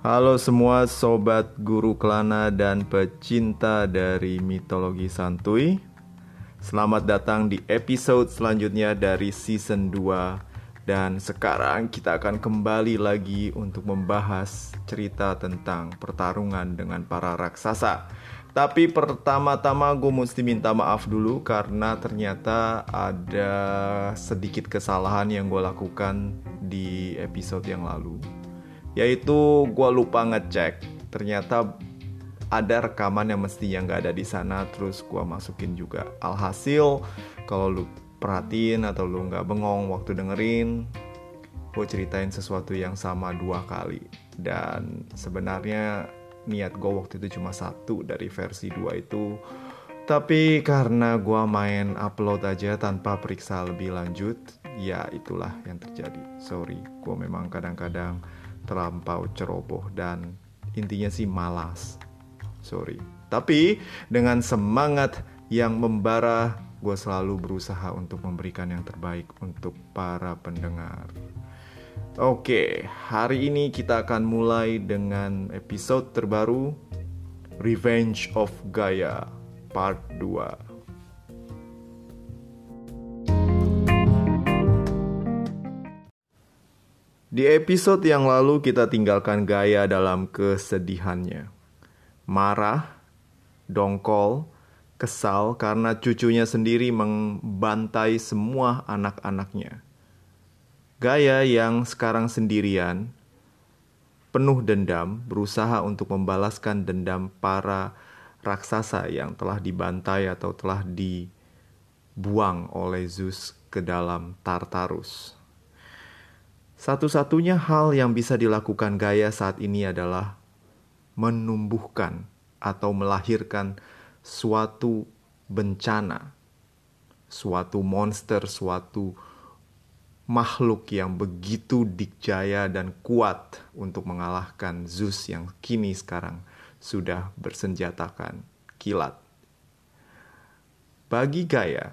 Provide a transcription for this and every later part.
Halo semua sobat guru kelana dan pecinta dari mitologi santuy Selamat datang di episode selanjutnya dari season 2 Dan sekarang kita akan kembali lagi untuk membahas cerita tentang pertarungan dengan para raksasa. Tapi pertama-tama gue mesti minta maaf dulu karena ternyata ada sedikit kesalahan yang gue lakukan di episode yang lalu yaitu gue lupa ngecek. Ternyata ada rekaman yang mestinya nggak ada di sana terus gue masukin juga alhasil. Kalau lu perhatiin atau lu nggak bengong waktu dengerin gue ceritain sesuatu yang sama dua kali. Dan sebenarnya niat gue waktu itu cuma satu dari versi dua itu. Tapi karena gue main upload aja tanpa periksa lebih lanjut ya itulah yang terjadi. Sorry gue memang kadang-kadang terlampau ceroboh dan intinya sih malas. Sorry. Tapi dengan semangat yang membara, gue selalu berusaha untuk memberikan yang terbaik untuk para pendengar. Oke, hari ini kita akan mulai dengan episode terbaru Revenge of Gaia Part 2. Di episode yang lalu kita tinggalkan Gaya dalam kesedihannya. Marah, dongkol, kesal karena cucunya sendiri membantai semua anak-anaknya. Gaya yang sekarang sendirian, penuh dendam, berusaha untuk membalaskan dendam para raksasa yang telah dibantai atau telah dibuang oleh Zeus ke dalam Tartarus. Satu-satunya hal yang bisa dilakukan Gaya saat ini adalah menumbuhkan atau melahirkan suatu bencana, suatu monster, suatu makhluk yang begitu dikjaya dan kuat untuk mengalahkan Zeus yang kini sekarang sudah bersenjatakan kilat. Bagi Gaya,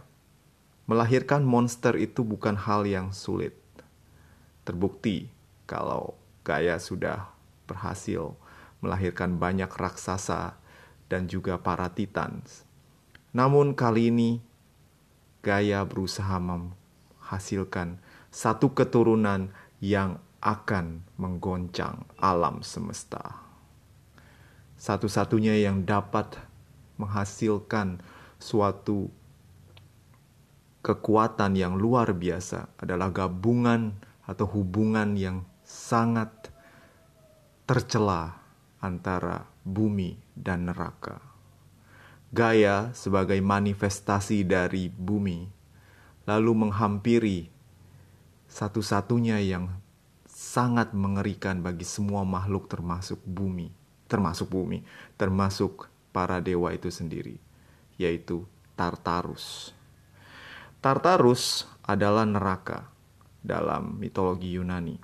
melahirkan monster itu bukan hal yang sulit terbukti kalau Gaia sudah berhasil melahirkan banyak raksasa dan juga para titans. Namun kali ini Gaia berusaha menghasilkan satu keturunan yang akan menggoncang alam semesta. Satu-satunya yang dapat menghasilkan suatu kekuatan yang luar biasa adalah gabungan atau hubungan yang sangat tercela antara bumi dan neraka. Gaya sebagai manifestasi dari bumi lalu menghampiri satu-satunya yang sangat mengerikan bagi semua makhluk termasuk bumi, termasuk bumi, termasuk para dewa itu sendiri, yaitu Tartarus. Tartarus adalah neraka dalam mitologi Yunani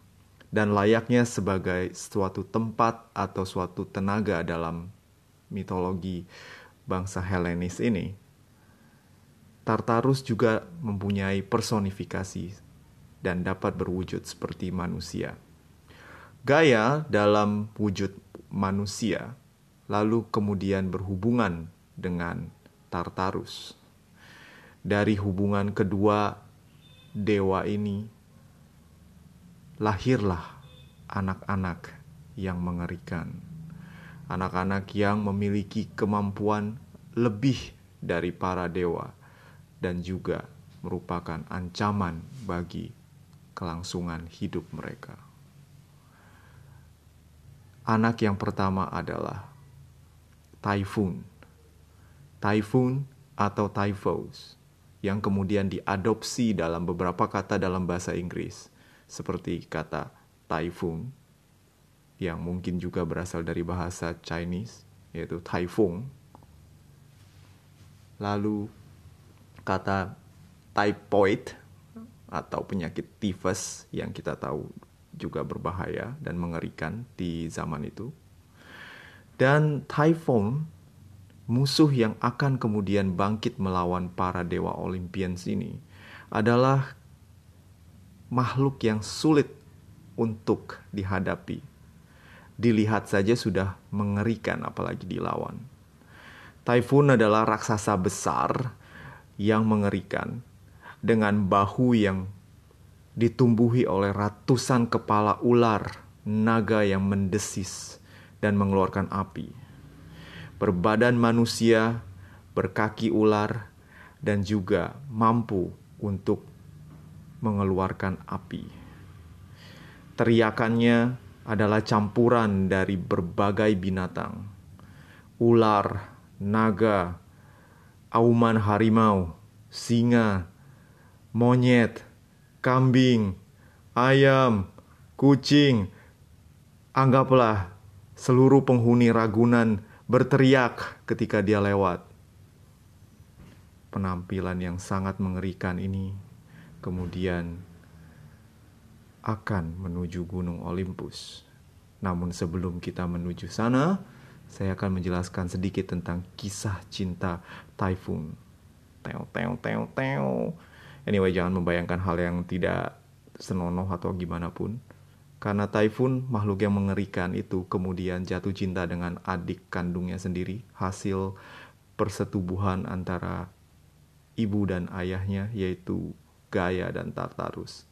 dan layaknya sebagai suatu tempat atau suatu tenaga dalam mitologi bangsa Helenis ini. Tartarus juga mempunyai personifikasi dan dapat berwujud seperti manusia. Gaya dalam wujud manusia lalu kemudian berhubungan dengan Tartarus. Dari hubungan kedua dewa ini lahirlah anak-anak yang mengerikan. Anak-anak yang memiliki kemampuan lebih dari para dewa dan juga merupakan ancaman bagi kelangsungan hidup mereka. Anak yang pertama adalah Typhoon. Typhoon atau Typhus yang kemudian diadopsi dalam beberapa kata dalam bahasa Inggris seperti kata typhoon yang mungkin juga berasal dari bahasa Chinese yaitu typhoon. Lalu kata typhoid atau penyakit tifus yang kita tahu juga berbahaya dan mengerikan di zaman itu. Dan typhoon musuh yang akan kemudian bangkit melawan para dewa Olympians ini adalah makhluk yang sulit untuk dihadapi. dilihat saja sudah mengerikan apalagi dilawan. Typhoon adalah raksasa besar yang mengerikan dengan bahu yang ditumbuhi oleh ratusan kepala ular naga yang mendesis dan mengeluarkan api. Berbadan manusia, berkaki ular, dan juga mampu untuk mengeluarkan api. Teriakannya adalah campuran dari berbagai binatang. Ular, naga, auman harimau, singa, monyet, kambing, ayam, kucing. Anggaplah seluruh penghuni Ragunan berteriak ketika dia lewat. Penampilan yang sangat mengerikan ini kemudian akan menuju Gunung Olympus. Namun sebelum kita menuju sana, saya akan menjelaskan sedikit tentang kisah cinta Typhoon. Teo, teo, teo, teo. Anyway, jangan membayangkan hal yang tidak senonoh atau gimana pun. Karena Typhoon, makhluk yang mengerikan itu kemudian jatuh cinta dengan adik kandungnya sendiri, hasil persetubuhan antara ibu dan ayahnya, yaitu Gaia dan Tartarus.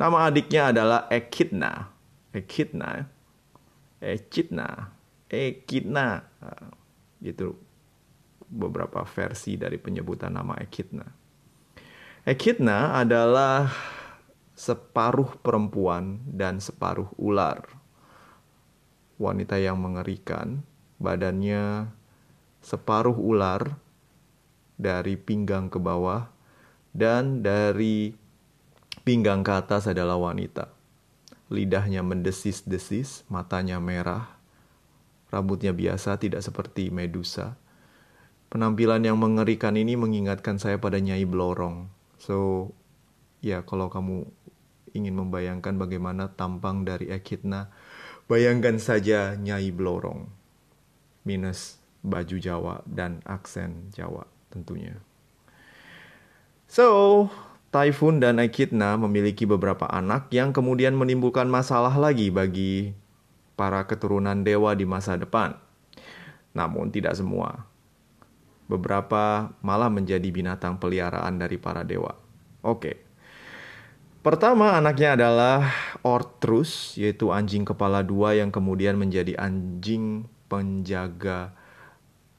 Nama adiknya adalah Echidna. Echidna. Echidna. Echidna. Itu beberapa versi dari penyebutan nama Echidna. Echidna adalah separuh perempuan dan separuh ular. Wanita yang mengerikan, badannya separuh ular dari pinggang ke bawah dan dari pinggang ke atas adalah wanita. Lidahnya mendesis-desis, matanya merah, rambutnya biasa tidak seperti Medusa. Penampilan yang mengerikan ini mengingatkan saya pada Nyai Blorong So, ya kalau kamu ingin membayangkan bagaimana tampang dari Echidna, bayangkan saja Nyai Blorong minus baju Jawa dan aksen Jawa tentunya. So, Typhoon dan Echidna memiliki beberapa anak yang kemudian menimbulkan masalah lagi bagi para keturunan dewa di masa depan. Namun tidak semua beberapa malah menjadi binatang peliharaan dari para dewa. Oke. Pertama anaknya adalah Ortrus, yaitu anjing kepala dua yang kemudian menjadi anjing penjaga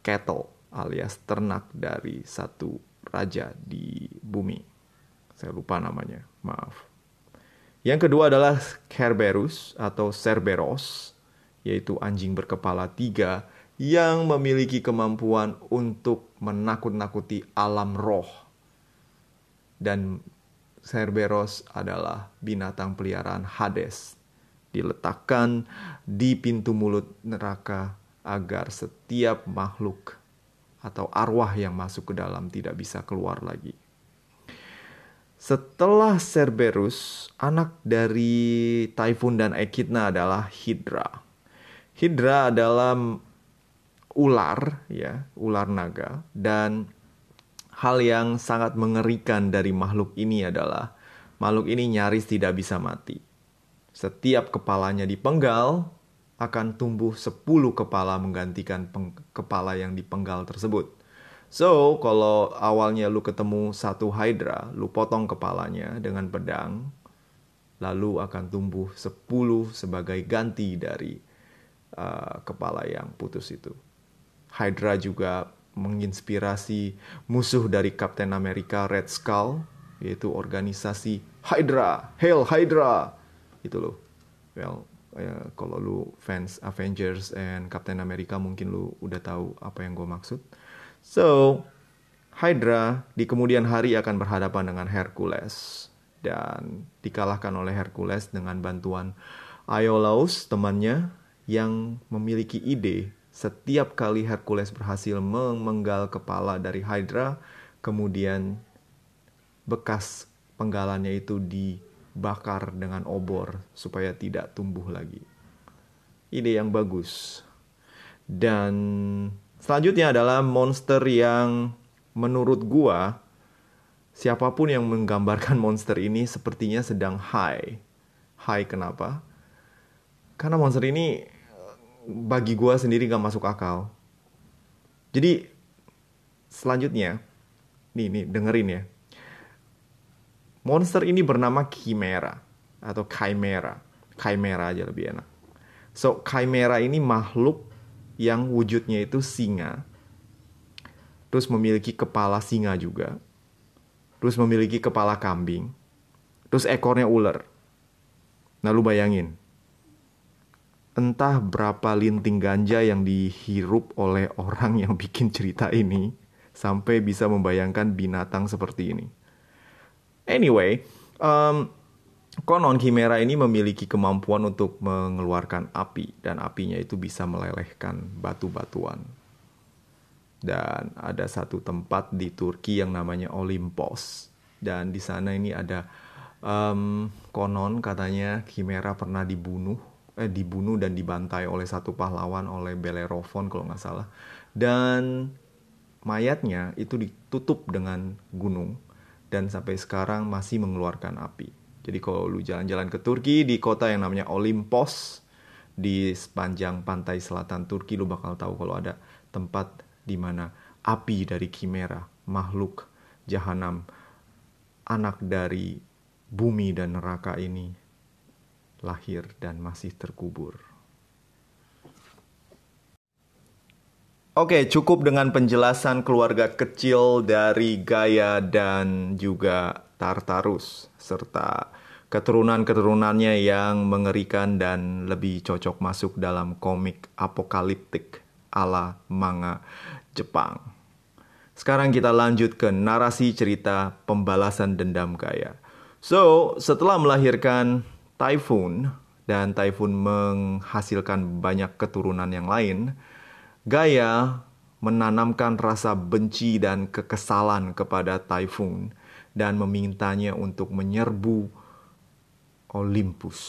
cattle alias ternak dari satu raja di bumi. Saya lupa namanya, maaf. Yang kedua adalah Kerberus atau Cerberus, yaitu anjing berkepala tiga yang memiliki kemampuan untuk menakut-nakuti alam roh. Dan Cerberus adalah binatang peliharaan Hades. Diletakkan di pintu mulut neraka agar setiap makhluk atau arwah yang masuk ke dalam tidak bisa keluar lagi. Setelah Cerberus, anak dari Typhoon dan Echidna adalah Hydra. Hydra adalah ular ya, ular naga dan hal yang sangat mengerikan dari makhluk ini adalah makhluk ini nyaris tidak bisa mati. Setiap kepalanya dipenggal akan tumbuh 10 kepala menggantikan kepala yang dipenggal tersebut. So, kalau awalnya lu ketemu satu hydra, lu potong kepalanya dengan pedang, lalu akan tumbuh 10 sebagai ganti dari uh, kepala yang putus itu. Hydra juga menginspirasi musuh dari Captain America Red Skull yaitu organisasi Hydra, Hail Hydra. Itu loh. Well, ya, kalau lu fans Avengers and Captain America mungkin lu udah tahu apa yang gue maksud. So, Hydra di kemudian hari akan berhadapan dengan Hercules dan dikalahkan oleh Hercules dengan bantuan Iolaus temannya yang memiliki ide setiap kali Hercules berhasil memenggal kepala dari Hydra, kemudian bekas penggalannya itu dibakar dengan obor supaya tidak tumbuh lagi. Ide yang bagus. Dan selanjutnya adalah monster yang menurut gua siapa pun yang menggambarkan monster ini sepertinya sedang high. High kenapa? Karena monster ini bagi gue sendiri gak masuk akal. Jadi selanjutnya, nih nih dengerin ya. Monster ini bernama Chimera atau Chimera. Chimera aja lebih enak. So, Chimera ini makhluk yang wujudnya itu singa. Terus memiliki kepala singa juga. Terus memiliki kepala kambing. Terus ekornya ular. Nah, lu bayangin. Entah berapa linting ganja yang dihirup oleh orang yang bikin cerita ini sampai bisa membayangkan binatang seperti ini. Anyway, um, konon Chimera ini memiliki kemampuan untuk mengeluarkan api dan apinya itu bisa melelehkan batu-batuan. Dan ada satu tempat di Turki yang namanya Olympos dan di sana ini ada um, konon katanya Chimera pernah dibunuh eh dibunuh dan dibantai oleh satu pahlawan oleh Bellerophon kalau nggak salah. Dan mayatnya itu ditutup dengan gunung dan sampai sekarang masih mengeluarkan api. Jadi kalau lu jalan-jalan ke Turki di kota yang namanya Olympos di sepanjang pantai selatan Turki lu bakal tahu kalau ada tempat di mana api dari Chimera, makhluk jahanam, anak dari bumi dan neraka ini lahir dan masih terkubur. Oke, cukup dengan penjelasan keluarga kecil dari Gaia dan juga Tartarus, serta keturunan-keturunannya yang mengerikan dan lebih cocok masuk dalam komik apokaliptik ala manga Jepang. Sekarang kita lanjut ke narasi cerita pembalasan dendam Gaia. So, setelah melahirkan Typhoon, dan Typhoon menghasilkan banyak keturunan yang lain, Gaya menanamkan rasa benci dan kekesalan kepada Typhoon dan memintanya untuk menyerbu Olympus.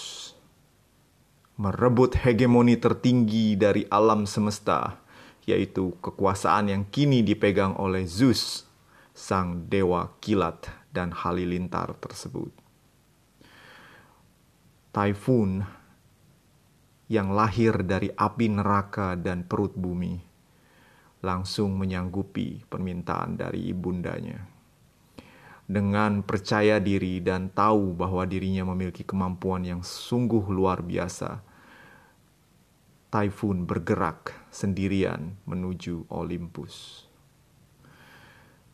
Merebut hegemoni tertinggi dari alam semesta, yaitu kekuasaan yang kini dipegang oleh Zeus, sang dewa kilat dan halilintar tersebut. Typhoon yang lahir dari api neraka dan perut bumi, langsung menyanggupi permintaan dari ibundanya. Dengan percaya diri dan tahu bahwa dirinya memiliki kemampuan yang sungguh luar biasa, Typhoon bergerak sendirian menuju Olympus.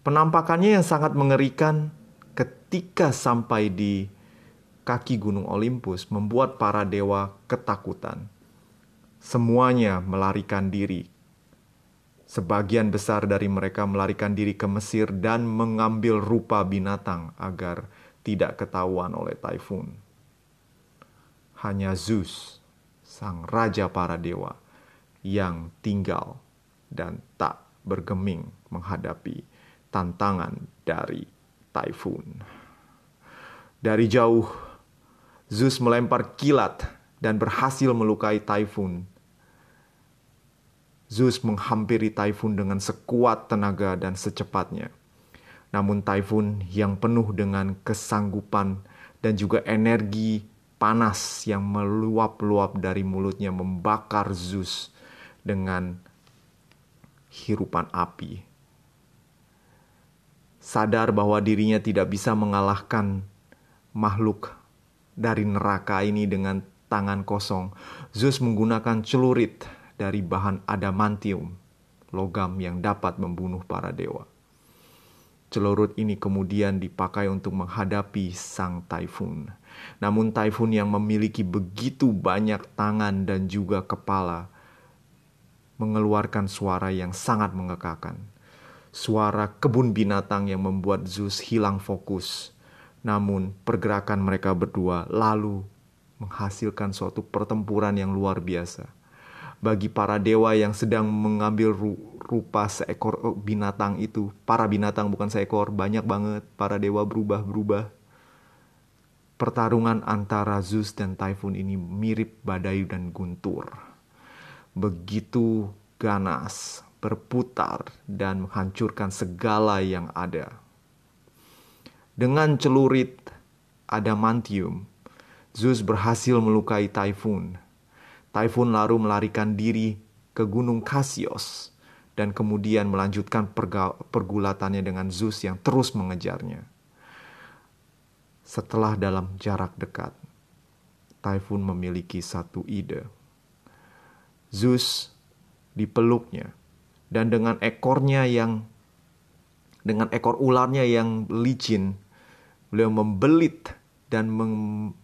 Penampakannya yang sangat mengerikan ketika sampai di kaki Gunung Olympus membuat para dewa ketakutan. Semuanya melarikan diri. Sebagian besar dari mereka melarikan diri ke Mesir dan mengambil rupa binatang agar tidak ketahuan oleh Typhoon. Hanya Zeus, sang raja para dewa, yang tinggal dan tak bergeming menghadapi tantangan dari Typhoon. Dari jauh, Zeus melempar kilat dan berhasil melukai Typhoon. Zeus menghampiri Typhoon dengan sekuat tenaga dan secepatnya. Namun Typhoon yang penuh dengan kesanggupan dan juga energi panas yang meluap-luap dari mulutnya membakar Zeus dengan hirupan api. Sadar bahwa dirinya tidak bisa mengalahkan makhluk dari neraka ini dengan tangan kosong. Zeus menggunakan celurit dari bahan adamantium, logam yang dapat membunuh para dewa. Celurit ini kemudian dipakai untuk menghadapi sang Typhoon. Namun Typhoon yang memiliki begitu banyak tangan dan juga kepala mengeluarkan suara yang sangat mengekakan. Suara kebun binatang yang membuat Zeus hilang fokus namun pergerakan mereka berdua lalu menghasilkan suatu pertempuran yang luar biasa. Bagi para dewa yang sedang mengambil rupa seekor oh, binatang itu, para binatang bukan seekor, banyak banget para dewa berubah-berubah. Pertarungan antara Zeus dan Typhoon ini mirip badai dan guntur. Begitu ganas, berputar, dan menghancurkan segala yang ada. Dengan celurit adamantium, Zeus berhasil melukai Typhoon. Typhoon lalu melarikan diri ke Gunung Kasios dan kemudian melanjutkan pergulatannya dengan Zeus yang terus mengejarnya. Setelah dalam jarak dekat, Typhoon memiliki satu ide. Zeus dipeluknya dan dengan ekornya yang dengan ekor ularnya yang licin, beliau membelit dan membekap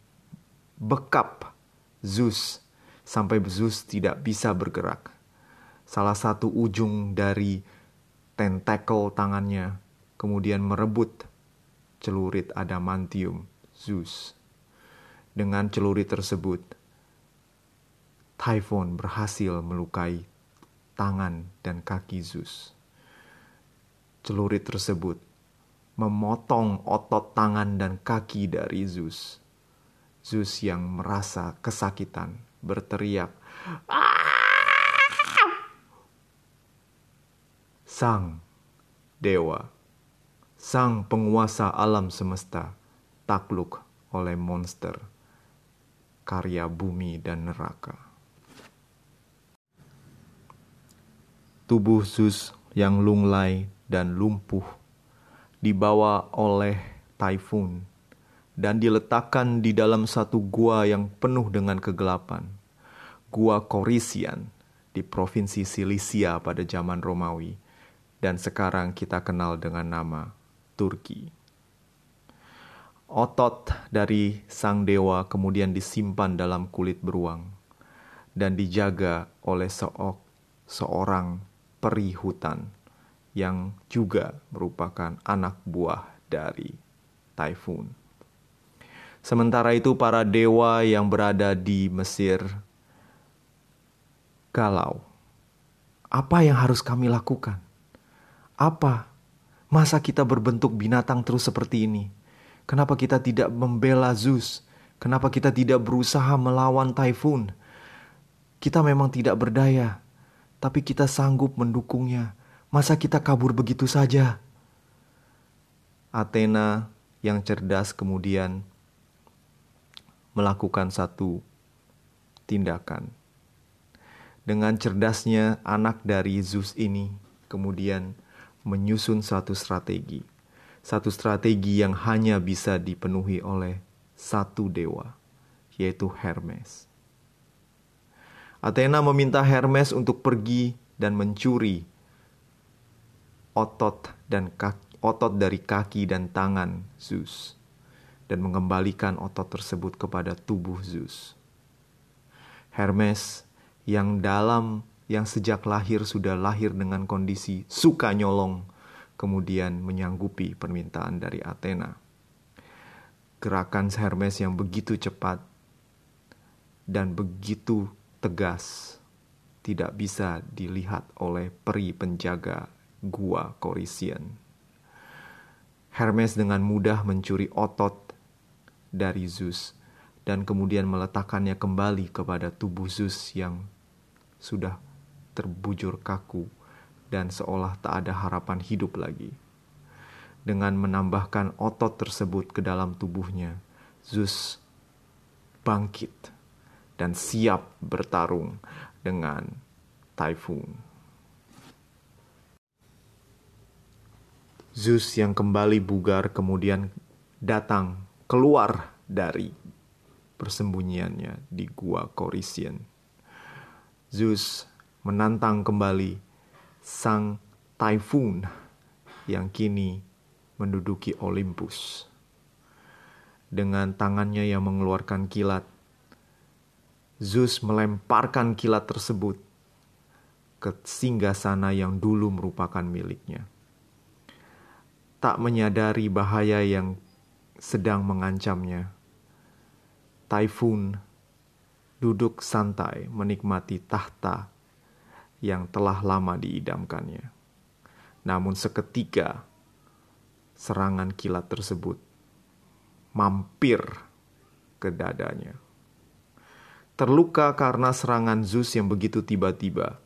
Zeus sampai Zeus tidak bisa bergerak. Salah satu ujung dari tentakel tangannya kemudian merebut celurit adamantium Zeus. Dengan celurit tersebut, Typhon berhasil melukai tangan dan kaki Zeus. Celurit tersebut memotong otot tangan dan kaki dari Zeus. Zeus yang merasa kesakitan berteriak, Sang Dewa, Sang penguasa alam semesta, takluk oleh monster, karya bumi dan neraka. Tubuh Zeus yang lunglai dan lumpuh dibawa oleh typhoon dan diletakkan di dalam satu gua yang penuh dengan kegelapan. Gua Korisian di provinsi Silisia pada zaman Romawi dan sekarang kita kenal dengan nama Turki. Otot dari sang dewa kemudian disimpan dalam kulit beruang dan dijaga oleh seorang peri hutan yang juga merupakan anak buah dari Typhoon. Sementara itu para dewa yang berada di Mesir galau. Apa yang harus kami lakukan? Apa? Masa kita berbentuk binatang terus seperti ini? Kenapa kita tidak membela Zeus? Kenapa kita tidak berusaha melawan Typhoon? Kita memang tidak berdaya, tapi kita sanggup mendukungnya. Masa kita kabur begitu saja? Athena yang cerdas kemudian melakukan satu tindakan. Dengan cerdasnya anak dari Zeus ini kemudian menyusun satu strategi. Satu strategi yang hanya bisa dipenuhi oleh satu dewa, yaitu Hermes. Athena meminta Hermes untuk pergi dan mencuri otot dan kaki, otot dari kaki dan tangan Zeus dan mengembalikan otot tersebut kepada tubuh Zeus. Hermes yang dalam yang sejak lahir sudah lahir dengan kondisi suka nyolong kemudian menyanggupi permintaan dari Athena. Gerakan Hermes yang begitu cepat dan begitu tegas tidak bisa dilihat oleh peri penjaga gua Korisian. Hermes dengan mudah mencuri otot dari Zeus dan kemudian meletakkannya kembali kepada tubuh Zeus yang sudah terbujur kaku dan seolah tak ada harapan hidup lagi. Dengan menambahkan otot tersebut ke dalam tubuhnya, Zeus bangkit dan siap bertarung dengan Typhoon. Zeus yang kembali bugar kemudian datang keluar dari persembunyiannya di gua Korisian. Zeus menantang kembali sang Typhoon yang kini menduduki Olympus. Dengan tangannya yang mengeluarkan kilat, Zeus melemparkan kilat tersebut ke singgasana yang dulu merupakan miliknya. Tak menyadari bahaya yang sedang mengancamnya, Typhoon duduk santai menikmati tahta yang telah lama diidamkannya. Namun seketika serangan kilat tersebut mampir ke dadanya terluka karena serangan Zeus yang begitu tiba-tiba.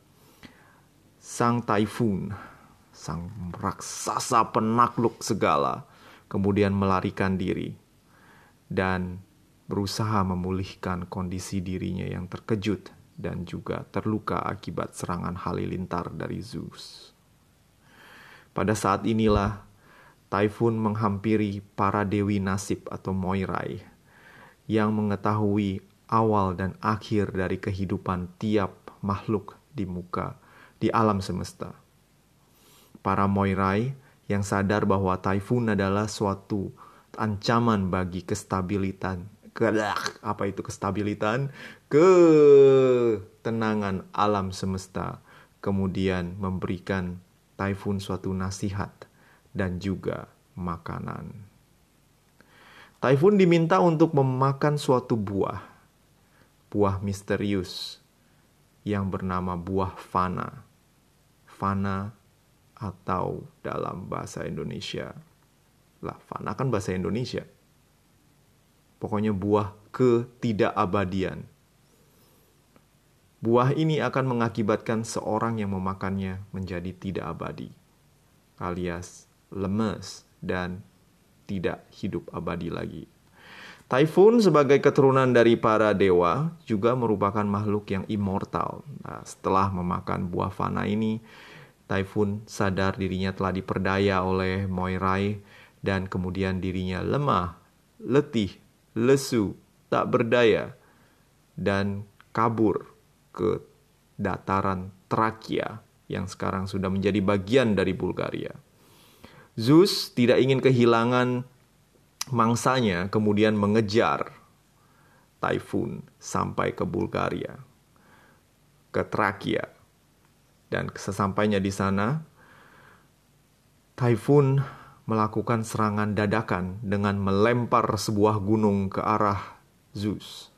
Sang Typhoon, sang raksasa penakluk segala, kemudian melarikan diri dan berusaha memulihkan kondisi dirinya yang terkejut dan juga terluka akibat serangan halilintar dari Zeus. Pada saat inilah Typhoon menghampiri para dewi nasib atau Moirai yang mengetahui awal dan akhir dari kehidupan tiap makhluk di muka di alam semesta. Para Moirai yang sadar bahwa Typhoon adalah suatu ancaman bagi kestabilitan apa itu kestabilitan ketenangan alam semesta kemudian memberikan Typhoon suatu nasihat dan juga makanan. Typhoon diminta untuk memakan suatu buah, buah misterius yang bernama buah fana. Fana atau dalam bahasa Indonesia. Lah, fana kan bahasa Indonesia. Pokoknya buah ketidakabadian. Buah ini akan mengakibatkan seorang yang memakannya menjadi tidak abadi, alias lemes, dan tidak hidup abadi lagi. Typhoon sebagai keturunan dari para dewa juga merupakan makhluk yang immortal. Nah, setelah memakan buah fana ini, Typhoon sadar dirinya telah diperdaya oleh Moirai dan kemudian dirinya lemah, letih, lesu, tak berdaya, dan kabur ke dataran Trakia yang sekarang sudah menjadi bagian dari Bulgaria. Zeus tidak ingin kehilangan mangsanya, kemudian mengejar Typhoon sampai ke Bulgaria, ke Trakia. Dan sesampainya di sana, Typhoon melakukan serangan dadakan dengan melempar sebuah gunung ke arah Zeus.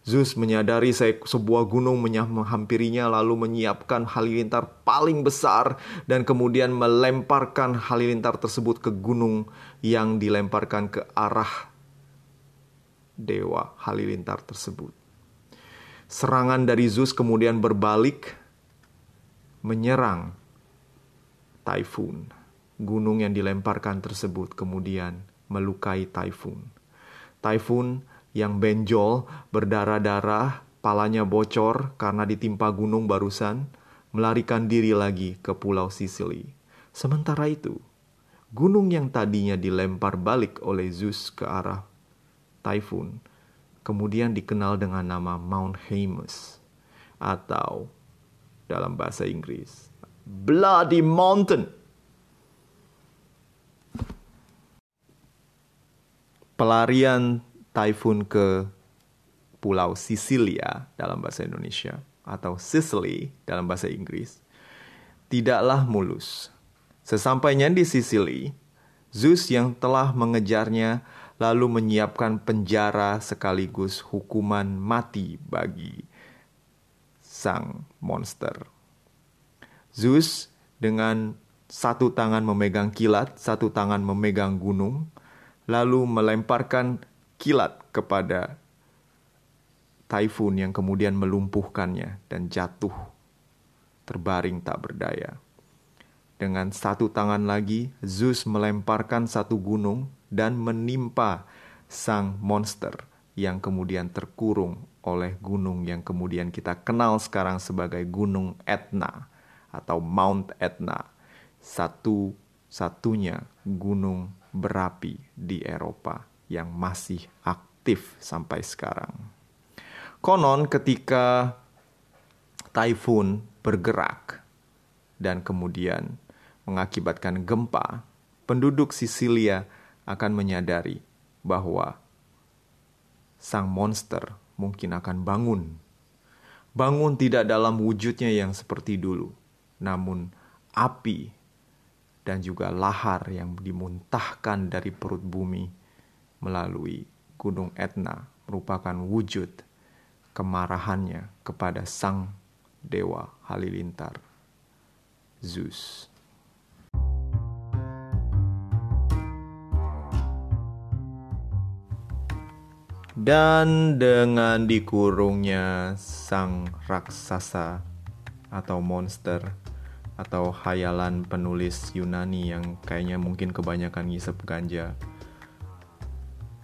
Zeus menyadari sebuah gunung menghampirinya lalu menyiapkan halilintar paling besar dan kemudian melemparkan halilintar tersebut ke gunung yang dilemparkan ke arah dewa halilintar tersebut. Serangan dari Zeus kemudian berbalik menyerang Typhoon. Gunung yang dilemparkan tersebut kemudian melukai Typhoon. Typhoon yang benjol, berdarah-darah, palanya bocor karena ditimpa gunung barusan, melarikan diri lagi ke pulau Sicily. Sementara itu, gunung yang tadinya dilempar balik oleh Zeus ke arah Typhoon, kemudian dikenal dengan nama Mount Haemus atau dalam bahasa Inggris Bloody Mountain. Pelarian typhoon ke Pulau Sisilia dalam bahasa Indonesia atau Sicily dalam bahasa Inggris tidaklah mulus. Sesampainya di Sicily, Zeus yang telah mengejarnya lalu menyiapkan penjara sekaligus hukuman mati bagi sang monster. Zeus dengan satu tangan memegang kilat, satu tangan memegang gunung, lalu melemparkan kilat kepada Typhoon yang kemudian melumpuhkannya dan jatuh terbaring tak berdaya. Dengan satu tangan lagi, Zeus melemparkan satu gunung dan menimpa sang monster yang kemudian terkurung oleh gunung yang kemudian kita kenal sekarang sebagai Gunung Etna atau Mount Etna. Satu-satunya gunung berapi di Eropa yang masih aktif sampai sekarang. Konon ketika typhoon bergerak dan kemudian mengakibatkan gempa, penduduk Sisilia akan menyadari bahwa sang monster mungkin akan bangun. Bangun tidak dalam wujudnya yang seperti dulu, namun api dan juga lahar yang dimuntahkan dari perut bumi melalui Gunung Etna merupakan wujud kemarahannya kepada sang dewa halilintar, Zeus. Dan dengan dikurungnya sang raksasa atau monster atau hayalan penulis Yunani yang kayaknya mungkin kebanyakan ngisep ganja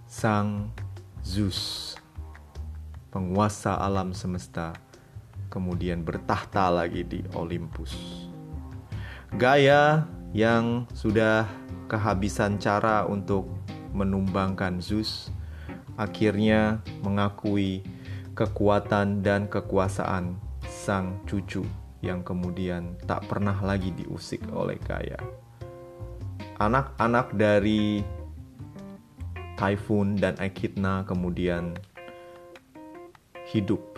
Sang Zeus, penguasa alam semesta, kemudian bertahta lagi di Olympus. Gaia yang sudah kehabisan cara untuk menumbangkan Zeus akhirnya mengakui kekuatan dan kekuasaan sang cucu yang kemudian tak pernah lagi diusik oleh Gaia. Anak-anak dari Typhoon dan Echidna kemudian hidup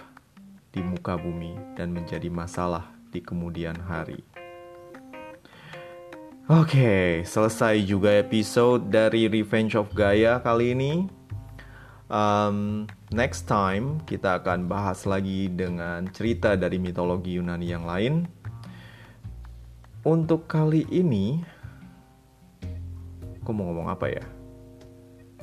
di muka bumi dan menjadi masalah di kemudian hari. Oke, selesai juga episode dari Revenge of Gaia kali ini. Um, next time kita akan bahas lagi dengan cerita dari mitologi Yunani yang lain. Untuk kali ini, aku mau ngomong apa ya?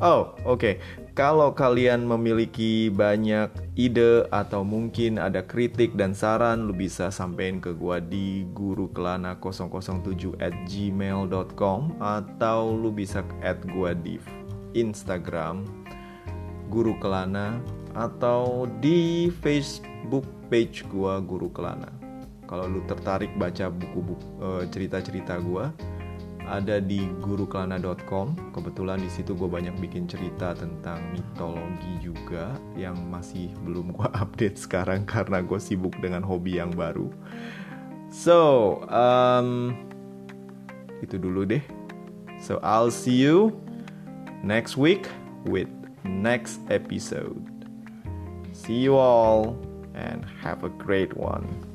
Oh, oke. Okay. Kalau kalian memiliki banyak ide atau mungkin ada kritik dan saran, lu bisa sampein ke gua di gurukelana007 at gmail.com atau lu bisa add gua di Instagram Guru Kelana atau di Facebook page gua Guru Kelana. Kalau lu tertarik baca buku-buku uh, cerita-cerita gua, ada di gurukelana.com. Kebetulan di situ gue banyak bikin cerita tentang mitologi juga yang masih belum gue update sekarang karena gue sibuk dengan hobi yang baru. So, um, itu dulu deh. So I'll see you next week with next episode. See you all and have a great one.